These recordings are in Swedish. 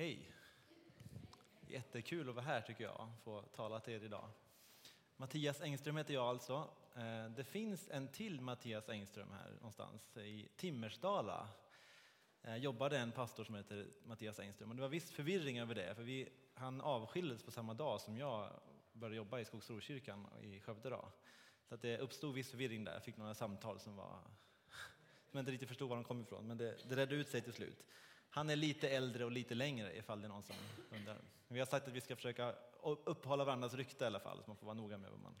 Hej! Jättekul att vara här tycker jag, få tala till er idag. Mattias Engström heter jag alltså. Eh, det finns en till Mattias Engström här någonstans i Timmersdala. Jag jobbade en pastor som heter Mattias Engström och det var viss förvirring över det, för vi, han avskildes på samma dag som jag började jobba i Skogsrokyrkan i Skövde. Då. Så att det uppstod viss förvirring där, jag fick några samtal som var som jag inte riktigt förstod var de kom ifrån, men det, det redde ut sig till slut. Han är lite äldre och lite längre ifall det är någon som undrar. Vi har sagt att vi ska försöka uppehålla varandras rykte i alla fall, så man får vara noga med vad man...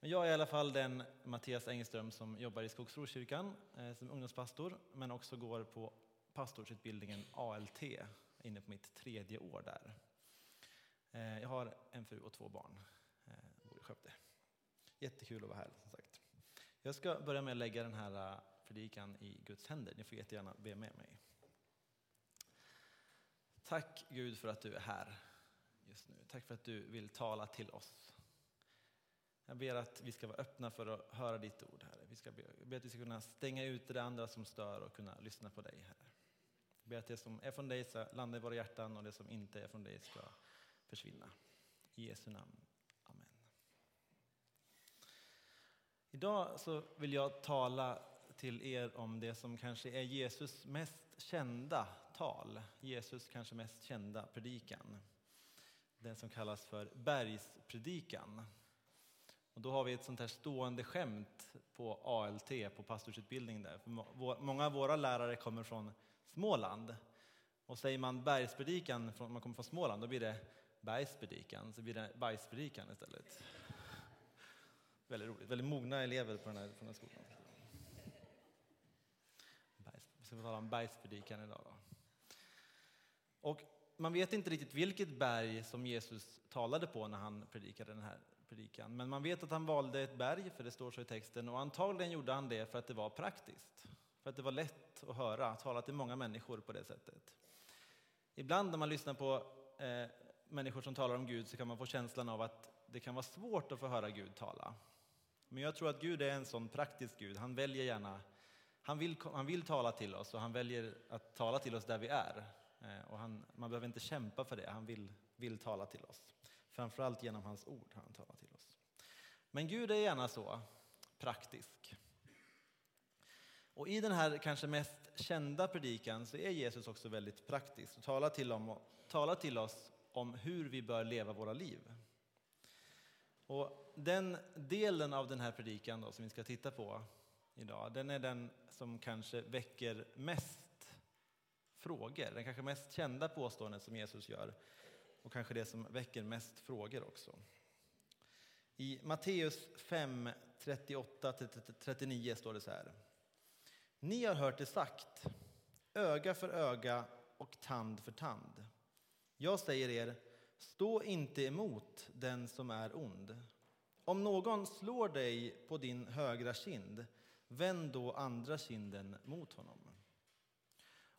Men jag är i alla fall den Mattias Engström som jobbar i Skogsrokyrkan eh, som ungdomspastor, men också går på pastorsutbildningen ALT, inne på mitt tredje år där. Eh, jag har en fru och två barn, Jag bor i Skövde. Jättekul att vara här som sagt. Jag ska börja med att lägga den här predikan i Guds händer. Ni får jättegärna be med mig. Tack Gud för att du är här just nu. Tack för att du vill tala till oss. Jag ber att vi ska vara öppna för att höra ditt ord, Herre. Vi ska be, ber att vi ska kunna stänga ut det andra som stör och kunna lyssna på dig, Herre. Jag ber att det som är från dig ska landa i våra hjärtan och det som inte är från dig ska försvinna. I Jesu namn. Amen. Idag så vill jag tala till er om det som kanske är Jesus mest kända tal, Jesus kanske mest kända predikan. Den som kallas för bergspredikan. Och då har vi ett sånt här stående skämt på ALT, på pastorsutbildningen där. För många av våra lärare kommer från Småland. Och säger man bergspredikan, om man kommer från Småland, då blir det bergspredikan, så blir det bajspredikan istället. Väldigt roligt, väldigt mogna elever på den här, på den här skolan ska vi tala om bergspredikan idag. Då. Och man vet inte riktigt vilket berg som Jesus talade på när han predikade den här predikan. Men man vet att han valde ett berg, för det står så i texten, och antagligen gjorde han det för att det var praktiskt. För att det var lätt att höra, tala till många människor på det sättet. Ibland när man lyssnar på eh, människor som talar om Gud så kan man få känslan av att det kan vara svårt att få höra Gud tala. Men jag tror att Gud är en sån praktisk Gud. Han väljer gärna han vill, han vill tala till oss och han väljer att tala till oss där vi är. Eh, och han, man behöver inte kämpa för det, han vill, vill tala till oss. Framförallt genom hans ord har han talat till oss. Men Gud är gärna så praktisk. Och i den här kanske mest kända predikan så är Jesus också väldigt praktisk och talar till, om, talar till oss om hur vi bör leva våra liv. Och den delen av den här predikan då, som vi ska titta på idag, den är den som kanske väcker mest frågor. Den kanske mest kända påståendet som Jesus gör och kanske det som väcker mest frågor också. I Matteus 5, 38-39 står det så här. Ni har hört det sagt, öga för öga och tand för tand. Jag säger er, stå inte emot den som är ond. Om någon slår dig på din högra kind, Vänd då andra kinden mot honom.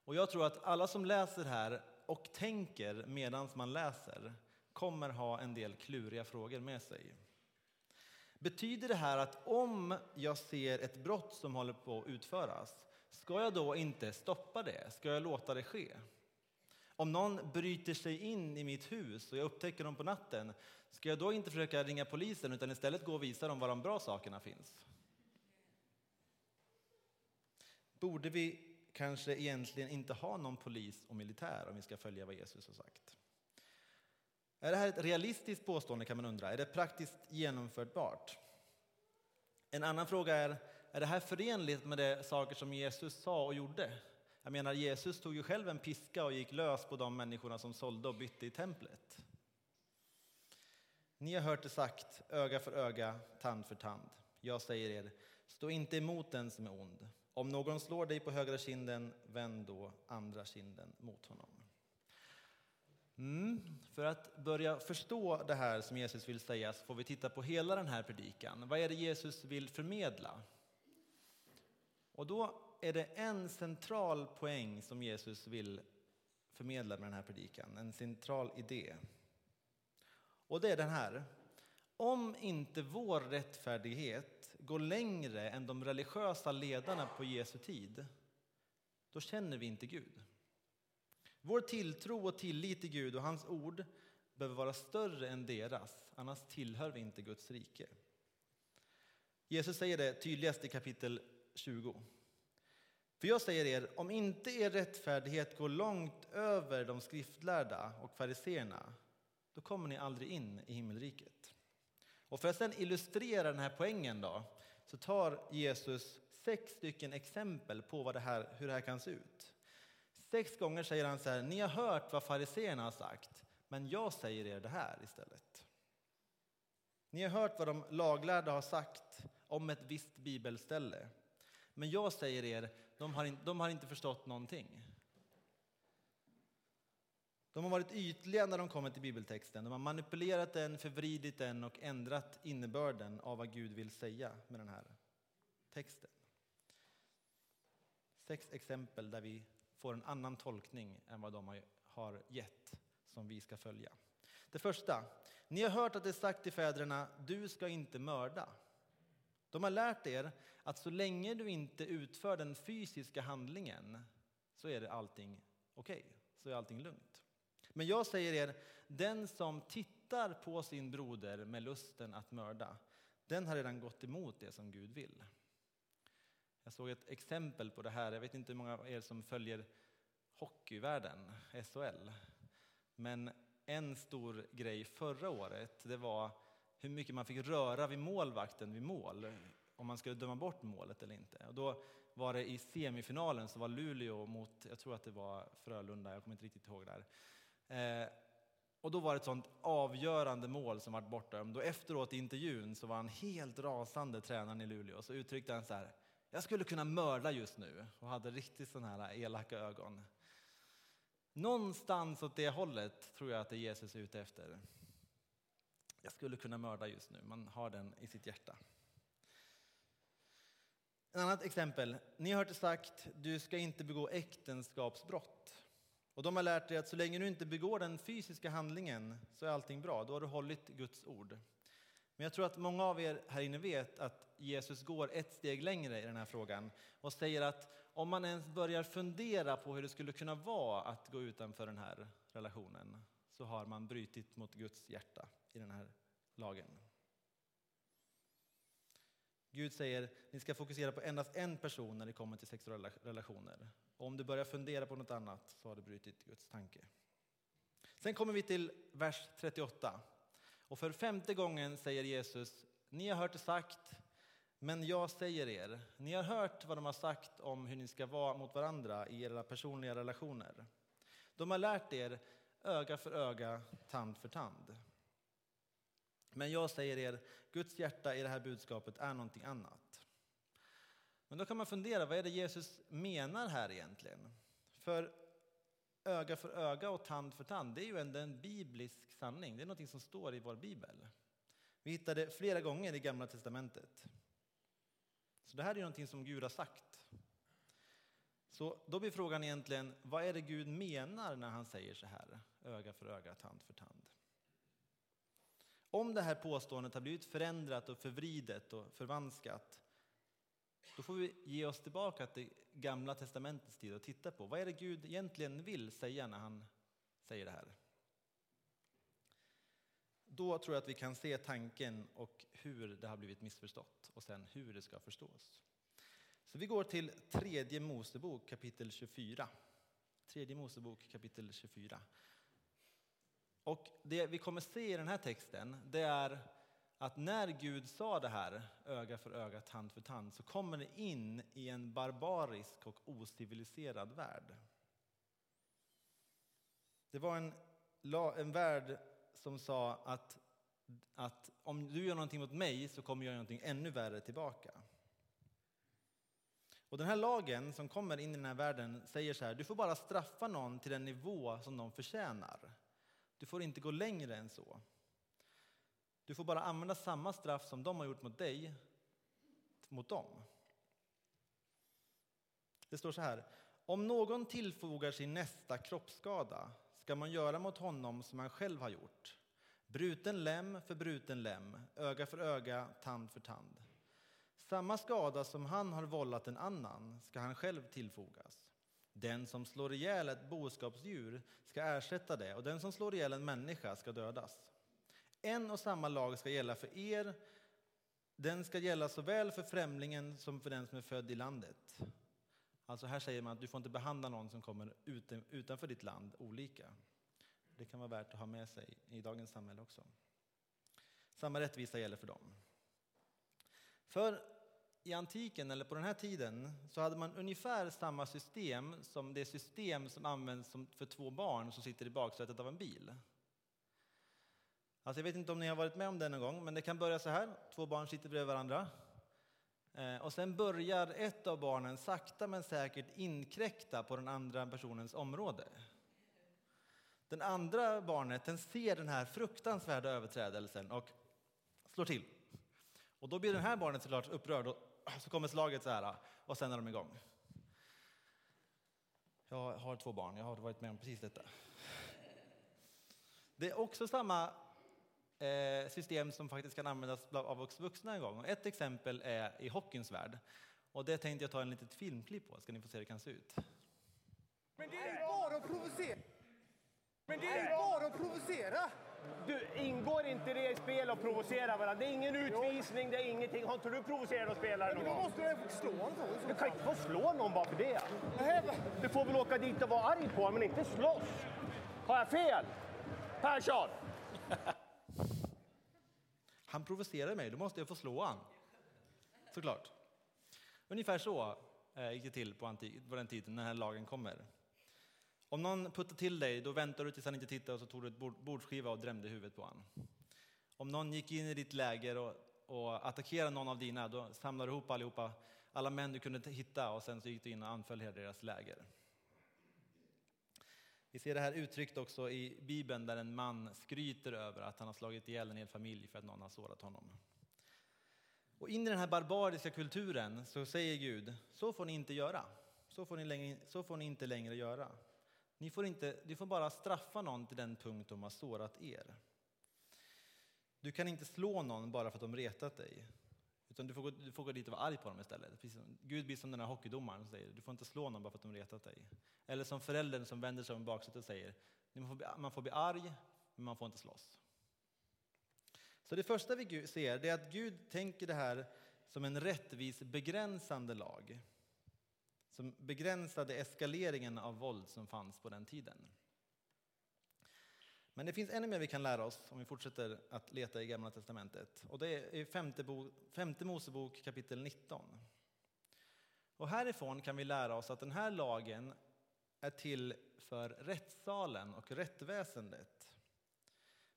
Och jag tror att alla som läser här och tänker medan man läser kommer ha en del kluriga frågor med sig. Betyder det här att om jag ser ett brott som håller på att utföras, ska jag då inte stoppa det? Ska jag låta det ske? Om någon bryter sig in i mitt hus och jag upptäcker dem på natten, ska jag då inte försöka ringa polisen utan istället gå och visa dem var de bra sakerna finns? Borde vi kanske egentligen inte ha någon polis och militär om vi ska följa vad Jesus har sagt? Är det här ett realistiskt påstående kan man undra. Är det praktiskt genomförbart? En annan fråga är, är det här förenligt med de saker som Jesus sa och gjorde? Jag menar, Jesus tog ju själv en piska och gick lös på de människorna som sålde och bytte i templet. Ni har hört det sagt, öga för öga, tand för tand. Jag säger er, stå inte emot den som är ond. Om någon slår dig på högra kinden, vänd då andra kinden mot honom. Mm. För att börja förstå det här som Jesus vill säga så får vi titta på hela den här predikan. Vad är det Jesus vill förmedla? Och då är det en central poäng som Jesus vill förmedla med den här predikan, en central idé. Och det är den här. Om inte vår rättfärdighet går längre än de religiösa ledarna på Jesu tid, då känner vi inte Gud. Vår tilltro och tillit till Gud och hans ord behöver vara större än deras, annars tillhör vi inte Guds rike. Jesus säger det tydligast i kapitel 20. För jag säger er, om inte er rättfärdighet går långt över de skriftlärda och fariseerna, då kommer ni aldrig in i himmelriket. Och för att sedan illustrera den här poängen då, så tar Jesus sex stycken exempel på vad det här, hur det här kan se ut. Sex gånger säger han så här, ni har hört vad fariseerna har sagt, men jag säger er det här istället. Ni har hört vad de laglärda har sagt om ett visst bibelställe. Men jag säger er, de har, in, de har inte förstått någonting. De har varit ytliga när de kommer till bibeltexten. De har manipulerat den, förvridit den och ändrat innebörden av vad Gud vill säga med den här texten. Sex exempel där vi får en annan tolkning än vad de har gett, som vi ska följa. Det första, ni har hört att det är sagt till fäderna, du ska inte mörda. De har lärt er att så länge du inte utför den fysiska handlingen så är det allting okej, okay, så är allting lugnt. Men jag säger er, den som tittar på sin broder med lusten att mörda, den har redan gått emot det som Gud vill. Jag såg ett exempel på det här. Jag vet inte hur många av er som följer hockeyvärlden, SHL. Men en stor grej förra året, det var hur mycket man fick röra vid målvakten vid mål, om man skulle döma bort målet eller inte. Och då var det i semifinalen så var Luleå mot, jag tror att det var Frölunda, jag kommer inte riktigt ihåg där. Eh, och då var det ett sånt avgörande mål som var bortdömt. Och efteråt i intervjun så var han helt rasande, tränaren i Luleå. Så uttryckte han så här, jag skulle kunna mörda just nu och hade riktigt sådana här elaka ögon. Någonstans åt det hållet tror jag att det är Jesus är ute efter. Jag skulle kunna mörda just nu, man har den i sitt hjärta. Ett annat exempel. Ni har hört det sagt, du ska inte begå äktenskapsbrott. Och de har lärt dig att så länge du inte begår den fysiska handlingen så är allting bra, då har du hållit Guds ord. Men jag tror att många av er här inne vet att Jesus går ett steg längre i den här frågan och säger att om man ens börjar fundera på hur det skulle kunna vara att gå utanför den här relationen så har man brutit mot Guds hjärta i den här lagen. Gud säger att ni ska fokusera på endast en person när det kommer till sexuella relationer. Och om du börjar fundera på något annat så har du brutit Guds tanke. Sen kommer vi till vers 38. Och för femte gången säger Jesus, ni har hört det sagt, men jag säger er, ni har hört vad de har sagt om hur ni ska vara mot varandra i era personliga relationer. De har lärt er öga för öga, tand för tand. Men jag säger er, Guds hjärta i det här budskapet är någonting annat. Men då kan man fundera, vad är det Jesus menar här egentligen? För öga för öga och tand för tand, det är ju ändå en biblisk sanning. Det är något som står i vår bibel. Vi hittar det flera gånger i Gamla Testamentet. Så det här är ju någonting som Gud har sagt. Så då blir frågan egentligen, vad är det Gud menar när han säger så här? Öga för öga, tand för tand. Om det här påståendet har blivit förändrat och förvridet och förvanskat, då får vi ge oss tillbaka till Gamla Testamentets tid och titta på vad är det Gud egentligen vill säga när han säger det här. Då tror jag att vi kan se tanken och hur det har blivit missförstått och sen hur det ska förstås. Så vi går till tredje Mosebok kapitel 24. Tredje Mosebok kapitel 24. Och det vi kommer se i den här texten, det är att när Gud sa det här, öga för öga, tand för tand, så kommer det in i en barbarisk och ociviliserad värld. Det var en, en värld som sa att, att om du gör någonting mot mig så kommer jag göra någonting ännu värre tillbaka. Och den här lagen som kommer in i den här världen säger så här, du får bara straffa någon till den nivå som de förtjänar. Du får inte gå längre än så. Du får bara använda samma straff som de har gjort mot dig, mot dem. Det står så här, om någon tillfogar sin nästa kroppsskada ska man göra mot honom som han själv har gjort. Bruten lem för bruten lem, öga för öga, tand för tand. Samma skada som han har vållat en annan ska han själv tillfogas. Den som slår ihjäl ett boskapsdjur ska ersätta det och den som slår ihjäl en människa ska dödas. En och samma lag ska gälla för er. Den ska gälla såväl för främlingen som för den som är född i landet. Alltså här säger man att du får inte behandla någon som kommer utanför ditt land olika. Det kan vara värt att ha med sig i dagens samhälle också. Samma rättvisa gäller för dem. För i antiken, eller på den här tiden, så hade man ungefär samma system som det system som används för två barn som sitter i baksätet av en bil. Alltså jag vet inte om ni har varit med om det någon gång, men det kan börja så här. Två barn sitter bredvid varandra. Eh, och sen börjar ett av barnen sakta men säkert inkräkta på den andra personens område. Den andra barnet den ser den här fruktansvärda överträdelsen och slår till. Och då blir den här barnet såklart upprörd och så kommer slaget så här och sen är de igång. Jag har två barn, jag har varit med om precis detta. Det är också samma eh, system som faktiskt kan användas av oss vuxna en gång. Ett exempel är i hockeyns värld. Och det tänkte jag ta en litet filmklipp på, ska ni få se hur det kan se ut. Men det är ju bara att provocera! Men det är ju bara att provocera! Du, ingår inte det i spel att provocera varandra? Det är ingen utvisning, det är ingenting. Har inte du provocerat någon spelare någon Men då gång? måste jag få slå honom. Du kan inte få slå någon bara för det. Du får väl åka dit och vara arg på honom, men inte slåss. Har jag fel? Persson! Han provocerar mig, då måste jag få slå han. Såklart. Ungefär så eh, gick det till på, antik, på den tiden när den här lagen kommer. Om någon puttar till dig, då väntar du tills han inte tittar och så tog du ett bordsskiva och drämde huvudet på honom. Om någon gick in i ditt läger och, och attackerade någon av dina, då samlade du ihop allihopa, alla män du kunde hitta och sen så gick du in och anföll hela deras läger. Vi ser det här uttryckt också i Bibeln där en man skryter över att han har slagit ihjäl en hel familj för att någon har sårat honom. Och in i den här barbariska kulturen så säger Gud, så får ni inte göra. Så får ni, längre, så får ni inte längre göra. Ni får, inte, ni får bara straffa någon till den punkt de har sårat er. Du kan inte slå någon bara för att de retat dig. Utan du får, gå, du får gå dit och vara arg på dem istället. Precis som, Gud blir som den här hockeydomaren som säger, du får inte slå någon bara för att de retat dig. Eller som föräldern som vänder sig om baksätet och säger, man får, bli, man får bli arg, men man får inte slåss. Så det första vi ser är att Gud tänker det här som en rättvis begränsande lag. Som begränsade eskaleringen av våld som fanns på den tiden. Men det finns ännu mer vi kan lära oss om vi fortsätter att leta i Gamla Testamentet. Och det är i femte, bo, femte Mosebok kapitel 19. Och härifrån kan vi lära oss att den här lagen är till för rättssalen och rättväsendet.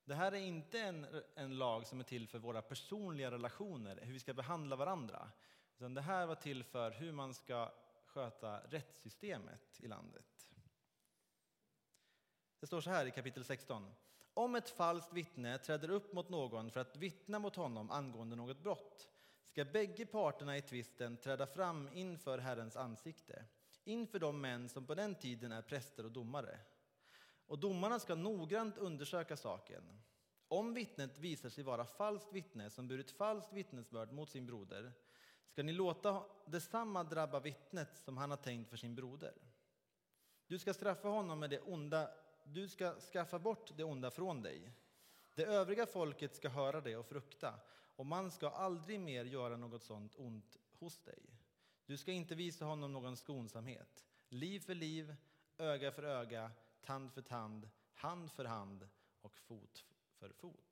Det här är inte en, en lag som är till för våra personliga relationer, hur vi ska behandla varandra. Utan det här var till för hur man ska sköta rättssystemet i landet. Det står så här i kapitel 16. Om ett falskt vittne träder upp mot någon för att vittna mot honom angående något brott ska bägge parterna i tvisten träda fram inför Herrens ansikte, inför de män som på den tiden är präster och domare. Och domarna ska noggrant undersöka saken. Om vittnet visar sig vara falskt vittne som burit falskt vittnesbörd mot sin broder ska ni låta detsamma drabba vittnet som han har tänkt för sin broder. Du ska straffa honom med det onda du ska skaffa bort det onda från dig. Det övriga folket ska höra det och frukta, och man ska aldrig mer göra något sådant ont hos dig. Du ska inte visa honom någon skonsamhet. Liv för liv, öga för öga, tand för tand, hand för hand och fot för fot.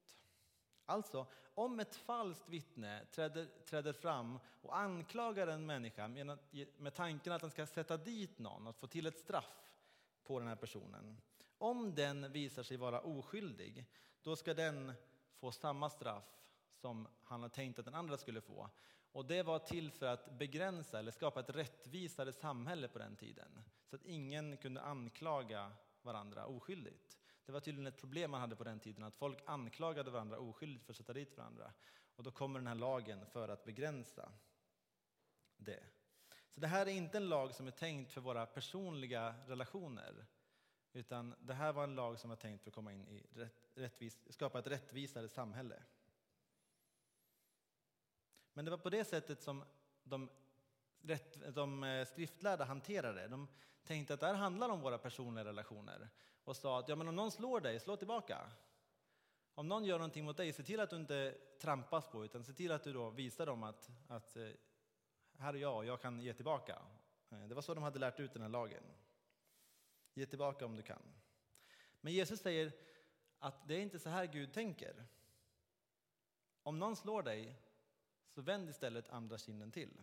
Alltså, om ett falskt vittne träder, träder fram och anklagar en människa med, med tanken att han ska sätta dit någon, att få till ett straff på den här personen. Om den visar sig vara oskyldig, då ska den få samma straff som han har tänkt att den andra skulle få. Och det var till för att begränsa eller skapa ett rättvisare samhälle på den tiden. Så att ingen kunde anklaga varandra oskyldigt. Det var tydligen ett problem man hade på den tiden, att folk anklagade varandra oskyldigt för att sätta dit varandra. Och då kommer den här lagen för att begränsa det. Så det här är inte en lag som är tänkt för våra personliga relationer. Utan det här var en lag som var tänkt för att komma in i rättvis, skapa ett rättvisare samhälle. Men det var på det sättet som de rätt, de eh, skriftlärda hanterade. det. De tänkte att det här handlar om våra personliga relationer och sa att ja, men om någon slår dig, slå tillbaka. Om någon gör någonting mot dig, se till att du inte trampas på utan se till att du då visar dem att, att eh, här är jag och jag kan ge tillbaka. Eh, det var så de hade lärt ut den här lagen. Ge tillbaka om du kan. Men Jesus säger att det är inte så här Gud tänker. Om någon slår dig, så vänd istället andra kinden till.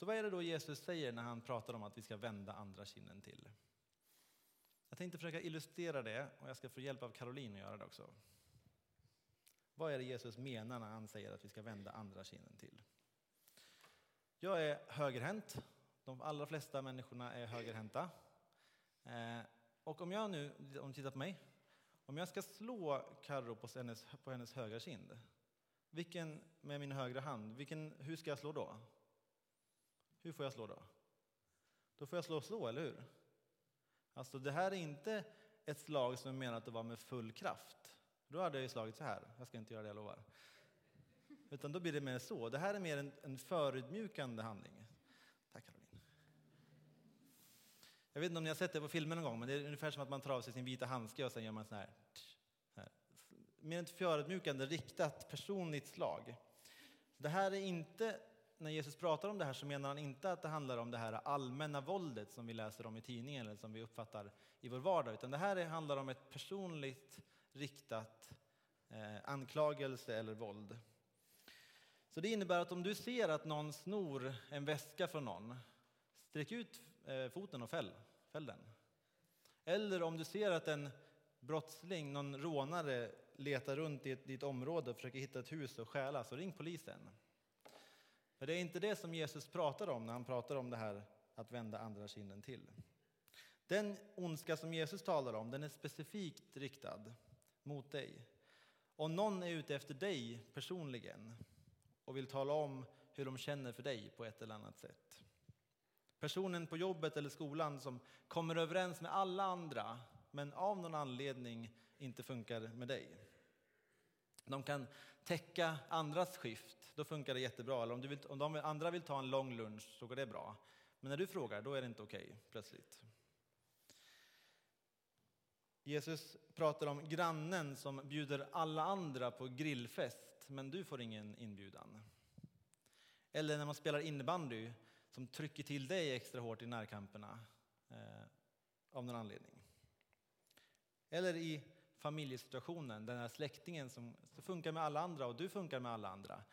Så vad är det då Jesus säger när han pratar om att vi ska vända andra kinden till? Jag tänkte försöka illustrera det och jag ska få hjälp av Caroline att göra det också. Vad är det Jesus menar när han säger att vi ska vända andra kinden till? Jag är högerhänt. De allra flesta människorna är högerhänta. Eh, och om jag nu, om du tittar på mig, om jag ska slå Carro på hennes, på hennes högra kind, vilken, med min högra hand, vilken, hur ska jag slå då? Hur får jag slå då? Då får jag slå slå, eller hur? Alltså det här är inte ett slag som är menat att vara med full kraft. Då hade jag ju slagit så här. Jag ska inte göra det, jag lovar. Utan då blir det mer så. Det här är mer en, en förutmjukande handling. Tack Caroline. Jag vet inte om ni har sett det på filmen någon gång, men det är ungefär som att man tar av sig sin vita handske och sen gör man så här. Här. Mer ett förutmjukande, riktat, personligt slag. Det här är inte när Jesus pratar om det här så menar han inte att det handlar om det här allmänna våldet som vi läser om i tidningen eller som vi uppfattar i vår vardag, utan det här handlar om ett personligt riktat eh, anklagelse eller våld. Så det innebär att om du ser att någon snor en väska från någon, sträck ut eh, foten och fäll, fäll den. Eller om du ser att en brottsling, någon rånare, letar runt i ditt område och försöker hitta ett hus och stjäla, så ring polisen. För det är inte det som Jesus pratar om när han pratar om det här att vända andra kinden till. Den ondska som Jesus talar om, den är specifikt riktad mot dig. Om någon är ute efter dig personligen och vill tala om hur de känner för dig på ett eller annat sätt. Personen på jobbet eller skolan som kommer överens med alla andra men av någon anledning inte funkar med dig. De kan täcka andras skift då funkar det jättebra. Eller om, du vill, om de andra vill ta en lång lunch så går det bra. Men när du frågar, då är det inte okej okay, plötsligt. Jesus pratar om grannen som bjuder alla andra på grillfest, men du får ingen inbjudan. Eller när man spelar innebandy, som trycker till dig extra hårt i närkamperna eh, av någon anledning. Eller i familjesituationen, den här släktingen som funkar med alla andra och du funkar med alla andra.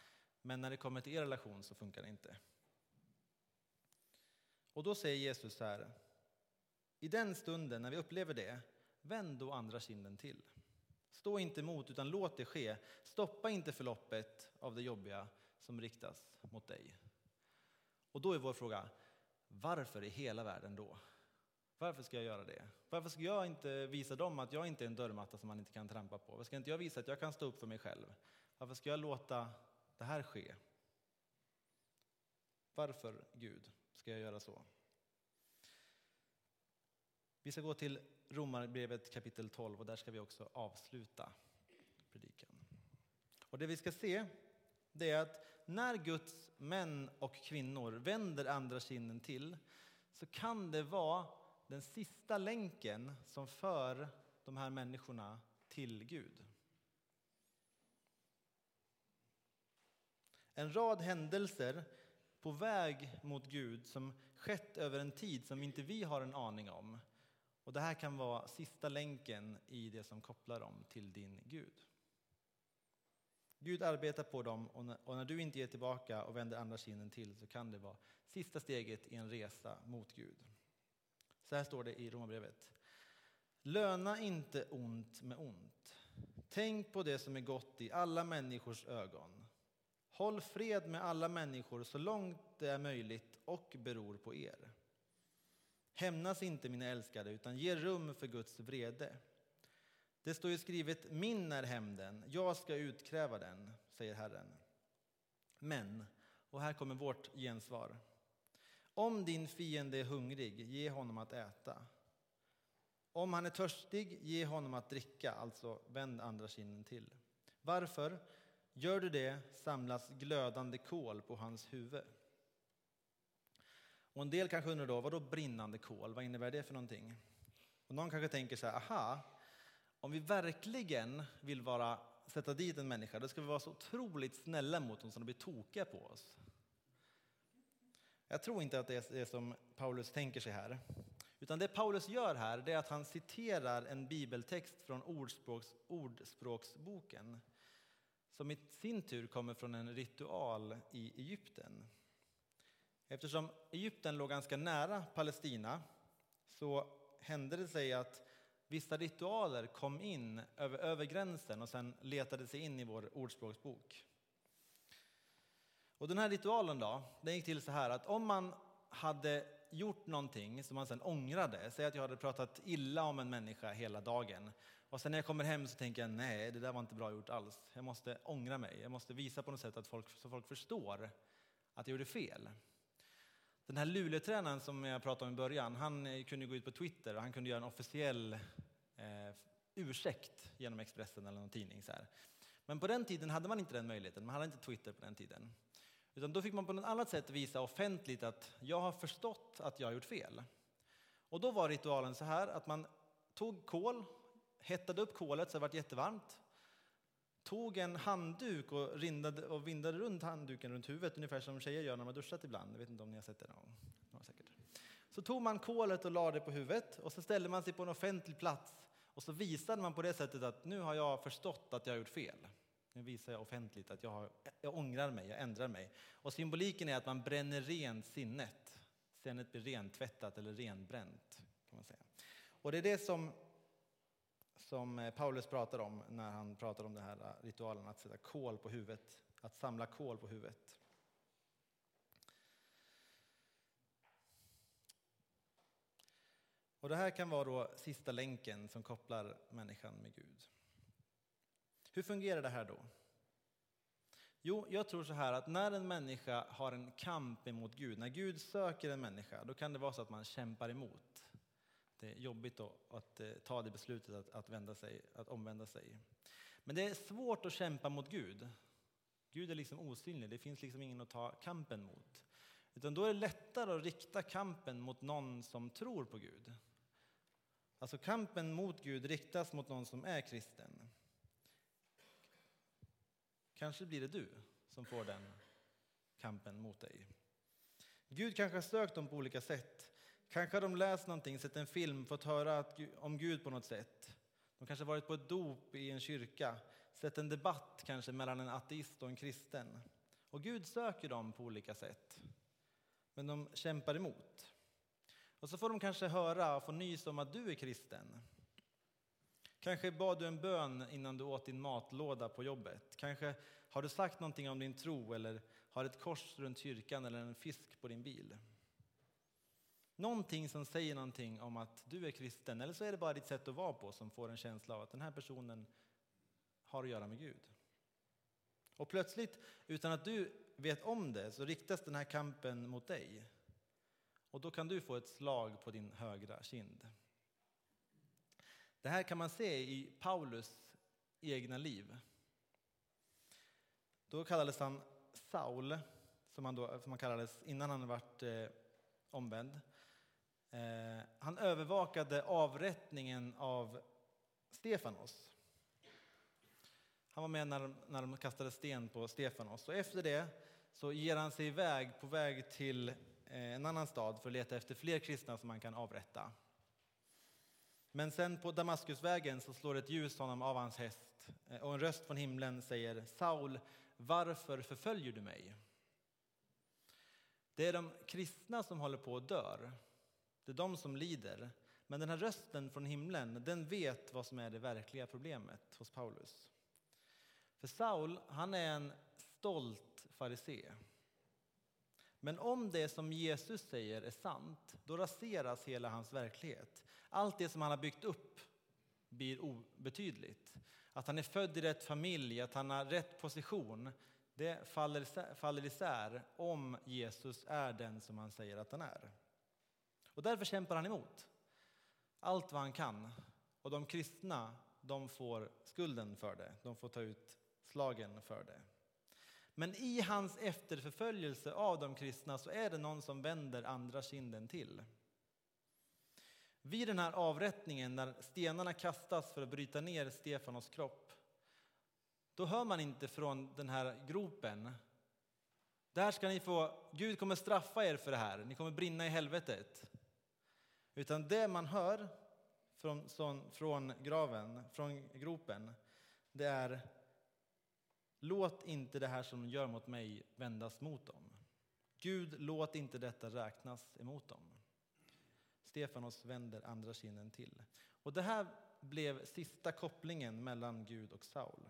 Men när det kommer till er relation så funkar det inte. Och då säger Jesus så här. I den stunden när vi upplever det, vänd då andra kinden till. Stå inte emot, utan låt det ske. Stoppa inte förloppet av det jobbiga som riktas mot dig. Och då är vår fråga, varför i hela världen då? Varför ska jag göra det? Varför ska jag inte visa dem att jag inte är en dörrmatta som man inte kan trampa på? Varför ska inte jag visa att jag kan stå upp för mig själv? Varför ska jag låta det här ske? Varför, Gud, ska jag göra så? Vi ska gå till Romarbrevet kapitel 12 och där ska vi också avsluta predikan. Och det vi ska se det är att när Guds män och kvinnor vänder andra kinden till så kan det vara den sista länken som för de här människorna till Gud. En rad händelser på väg mot Gud som skett över en tid som inte vi har en aning om. Och Det här kan vara sista länken i det som kopplar dem till din Gud. Gud arbetar på dem och när, du inte ger tillbaka och vänder andra kinden till så kan det vara sista steget i en resa mot Gud. Så här står det i Romarbrevet. Löna inte ont med ont. Tänk på det som är gott i alla människors ögon. Håll fred med alla människor så långt det är möjligt och beror på er. Hämnas inte, mina älskade, utan ge rum för Guds vrede. Det står ju skrivet, min är hämnden, jag ska utkräva den, säger Herren. Men, och här kommer vårt gensvar. Om din fiende är hungrig, ge honom att äta. Om han är törstig, ge honom att dricka, alltså vänd andra kinden till. Varför? Gör du det samlas glödande kol på hans huvud. Och en del kanske undrar då, vad då brinnande kol? Vad innebär det för någonting? Och någon kanske tänker så här, aha, om vi verkligen vill vara, sätta dit en människa, då ska vi vara så otroligt snälla mot dem så de blir tokiga på oss. Jag tror inte att det är det som Paulus tänker sig här. Utan det Paulus gör här är att han citerar en bibeltext från ordspråks, Ordspråksboken som i sin tur kommer från en ritual i Egypten. Eftersom Egypten låg ganska nära Palestina så hände det sig att vissa ritualer kom in över, över gränsen och sen letade sig in i vår ordspråksbok. Och den här ritualen då, den gick till så här att om man hade gjort någonting som man sen ångrade, säg att jag hade pratat illa om en människa hela dagen och sen när jag kommer hem så tänker jag nej, det där var inte bra gjort alls. Jag måste ångra mig, jag måste visa på något sätt att folk, så folk förstår att jag gjorde fel. Den här Luleåtränaren som jag pratade om i början, han eh, kunde gå ut på Twitter och han kunde göra en officiell eh, ursäkt genom Expressen eller någon tidning. Så här. Men på den tiden hade man inte den möjligheten, man hade inte Twitter på den tiden. Utan då fick man på något annat sätt visa offentligt att jag har förstått att jag har gjort fel. Och då var ritualen så här att man tog kol, hettade upp kolet så det var jättevarmt, tog en handduk och, rindade, och vindade runt handduken runt huvudet, ungefär som tjejer gör när de duschat ibland. Jag vet inte om ni har sett det någon gång? Ja, säkert. Så tog man kolet och lade det på huvudet och så ställde man sig på en offentlig plats och så visade man på det sättet att nu har jag förstått att jag har gjort fel. Nu visar jag offentligt att jag, har, jag ångrar mig, jag ändrar mig. Och symboliken är att man bränner rent sinnet. Sinnet blir rentvättat eller renbränt. Kan man säga. Och det är det som, som eh, Paulus pratar om när han pratar om den här eh, ritualen att sätta kol på huvudet, att samla kol på huvudet. Och det här kan vara då sista länken som kopplar människan med Gud. Hur fungerar det här då? Jo, jag tror så här att när en människa har en kamp emot Gud, när Gud söker en människa, då kan det vara så att man kämpar emot. Det är jobbigt att, att ta det beslutet att, att, vända sig, att omvända sig. Men det är svårt att kämpa mot Gud. Gud är liksom osynlig, det finns liksom ingen att ta kampen mot. Utan då är det lättare att rikta kampen mot någon som tror på Gud. Alltså kampen mot Gud riktas mot någon som är kristen. Kanske blir det du som får den kampen mot dig. Gud kanske har sökt dem på olika sätt. Kanske har de läst någonting, sett en film, fått höra om Gud på något sätt. De kanske varit på ett dop i en kyrka, sett en debatt kanske mellan en ateist och en kristen. Och Gud söker dem på olika sätt. Men de kämpar emot. Och så får de kanske höra och få nys om att du är kristen. Kanske bad du en bön innan du åt din matlåda på jobbet. Kanske har du sagt någonting om din tro eller har ett kors runt kyrkan eller en fisk på din bil. Någonting som säger någonting om att du är kristen, eller så är det bara ditt sätt att vara på som får en känsla av att den här personen har att göra med Gud. Och plötsligt, utan att du vet om det, så riktas den här kampen mot dig. Och då kan du få ett slag på din högra kind. Det här kan man se i Paulus egna liv. Då kallades han Saul, som han, då, som han kallades innan han varit eh, omvänd. Eh, han övervakade avrättningen av Stefanos. Han var med när de, när de kastade sten på Stefanos. Och efter det så ger han sig iväg på väg till eh, en annan stad för att leta efter fler kristna som han kan avrätta. Men sen på Damaskusvägen så slår ett ljus honom av hans häst eh, och en röst från himlen säger Saul, varför förföljer du mig? Det är de kristna som håller på att dör. Det är de som lider. Men den här rösten från himlen, den vet vad som är det verkliga problemet hos Paulus. För Saul, han är en stolt farisé. Men om det som Jesus säger är sant, då raseras hela hans verklighet. Allt det som han har byggt upp blir obetydligt. Att han är född i rätt familj, att han har rätt position, det faller, faller isär om Jesus är den som han säger att han är. Och därför kämpar han emot allt vad han kan. Och de kristna, de får skulden för det. De får ta ut slagen för det. Men i hans efterförföljelse av de kristna så är det någon som vänder andra kinden till. Vid den här avrättningen, när stenarna kastas för att bryta ner Stefanos kropp, då hör man inte från den här gropen där ska ni få, Gud kommer straffa er för det här, ni kommer brinna i helvetet. Utan det man hör från, från graven, från gropen, det är Låt inte det här som de gör mot mig vändas mot dem. Gud, låt inte detta räknas emot dem. Stefanos vänder andra kinden till. Och det här blev sista kopplingen mellan Gud och Saul.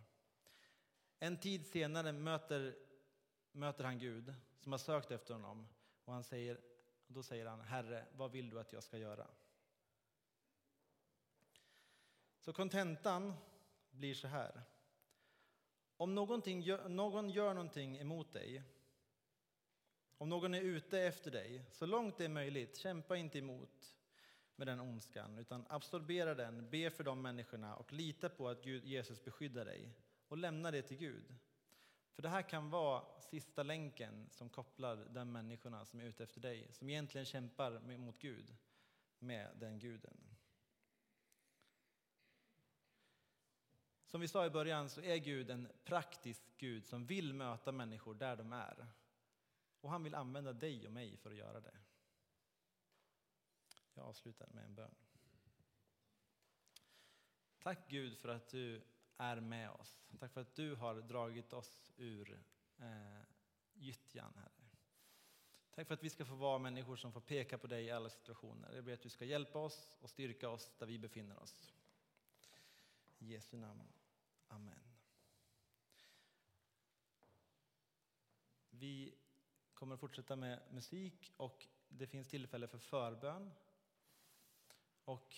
En tid senare möter, möter han Gud som har sökt efter honom och han säger, då säger han Herre, vad vill du att jag ska göra? Så kontentan blir så här. Om någon gör någonting emot dig, om någon är ute efter dig, så långt det är möjligt, kämpa inte emot med den ondskan, utan absorbera den, be för de människorna och lita på att Gud, Jesus beskyddar dig och lämna det till Gud. För det här kan vara sista länken som kopplar de människorna som är ute efter dig, som egentligen kämpar mot Gud, med den guden. Som vi sa i början så är Gud en praktisk Gud som vill möta människor där de är. Och han vill använda dig och mig för att göra det. Jag avslutar med en bön. Tack Gud för att du är med oss. Tack för att du har dragit oss ur eh, gyttjan, Herre. Tack för att vi ska få vara människor som får peka på dig i alla situationer. Jag ber att du ska hjälpa oss och styrka oss där vi befinner oss. I Jesu namn. Amen. Vi kommer att fortsätta med musik och det finns tillfälle för förbön. Och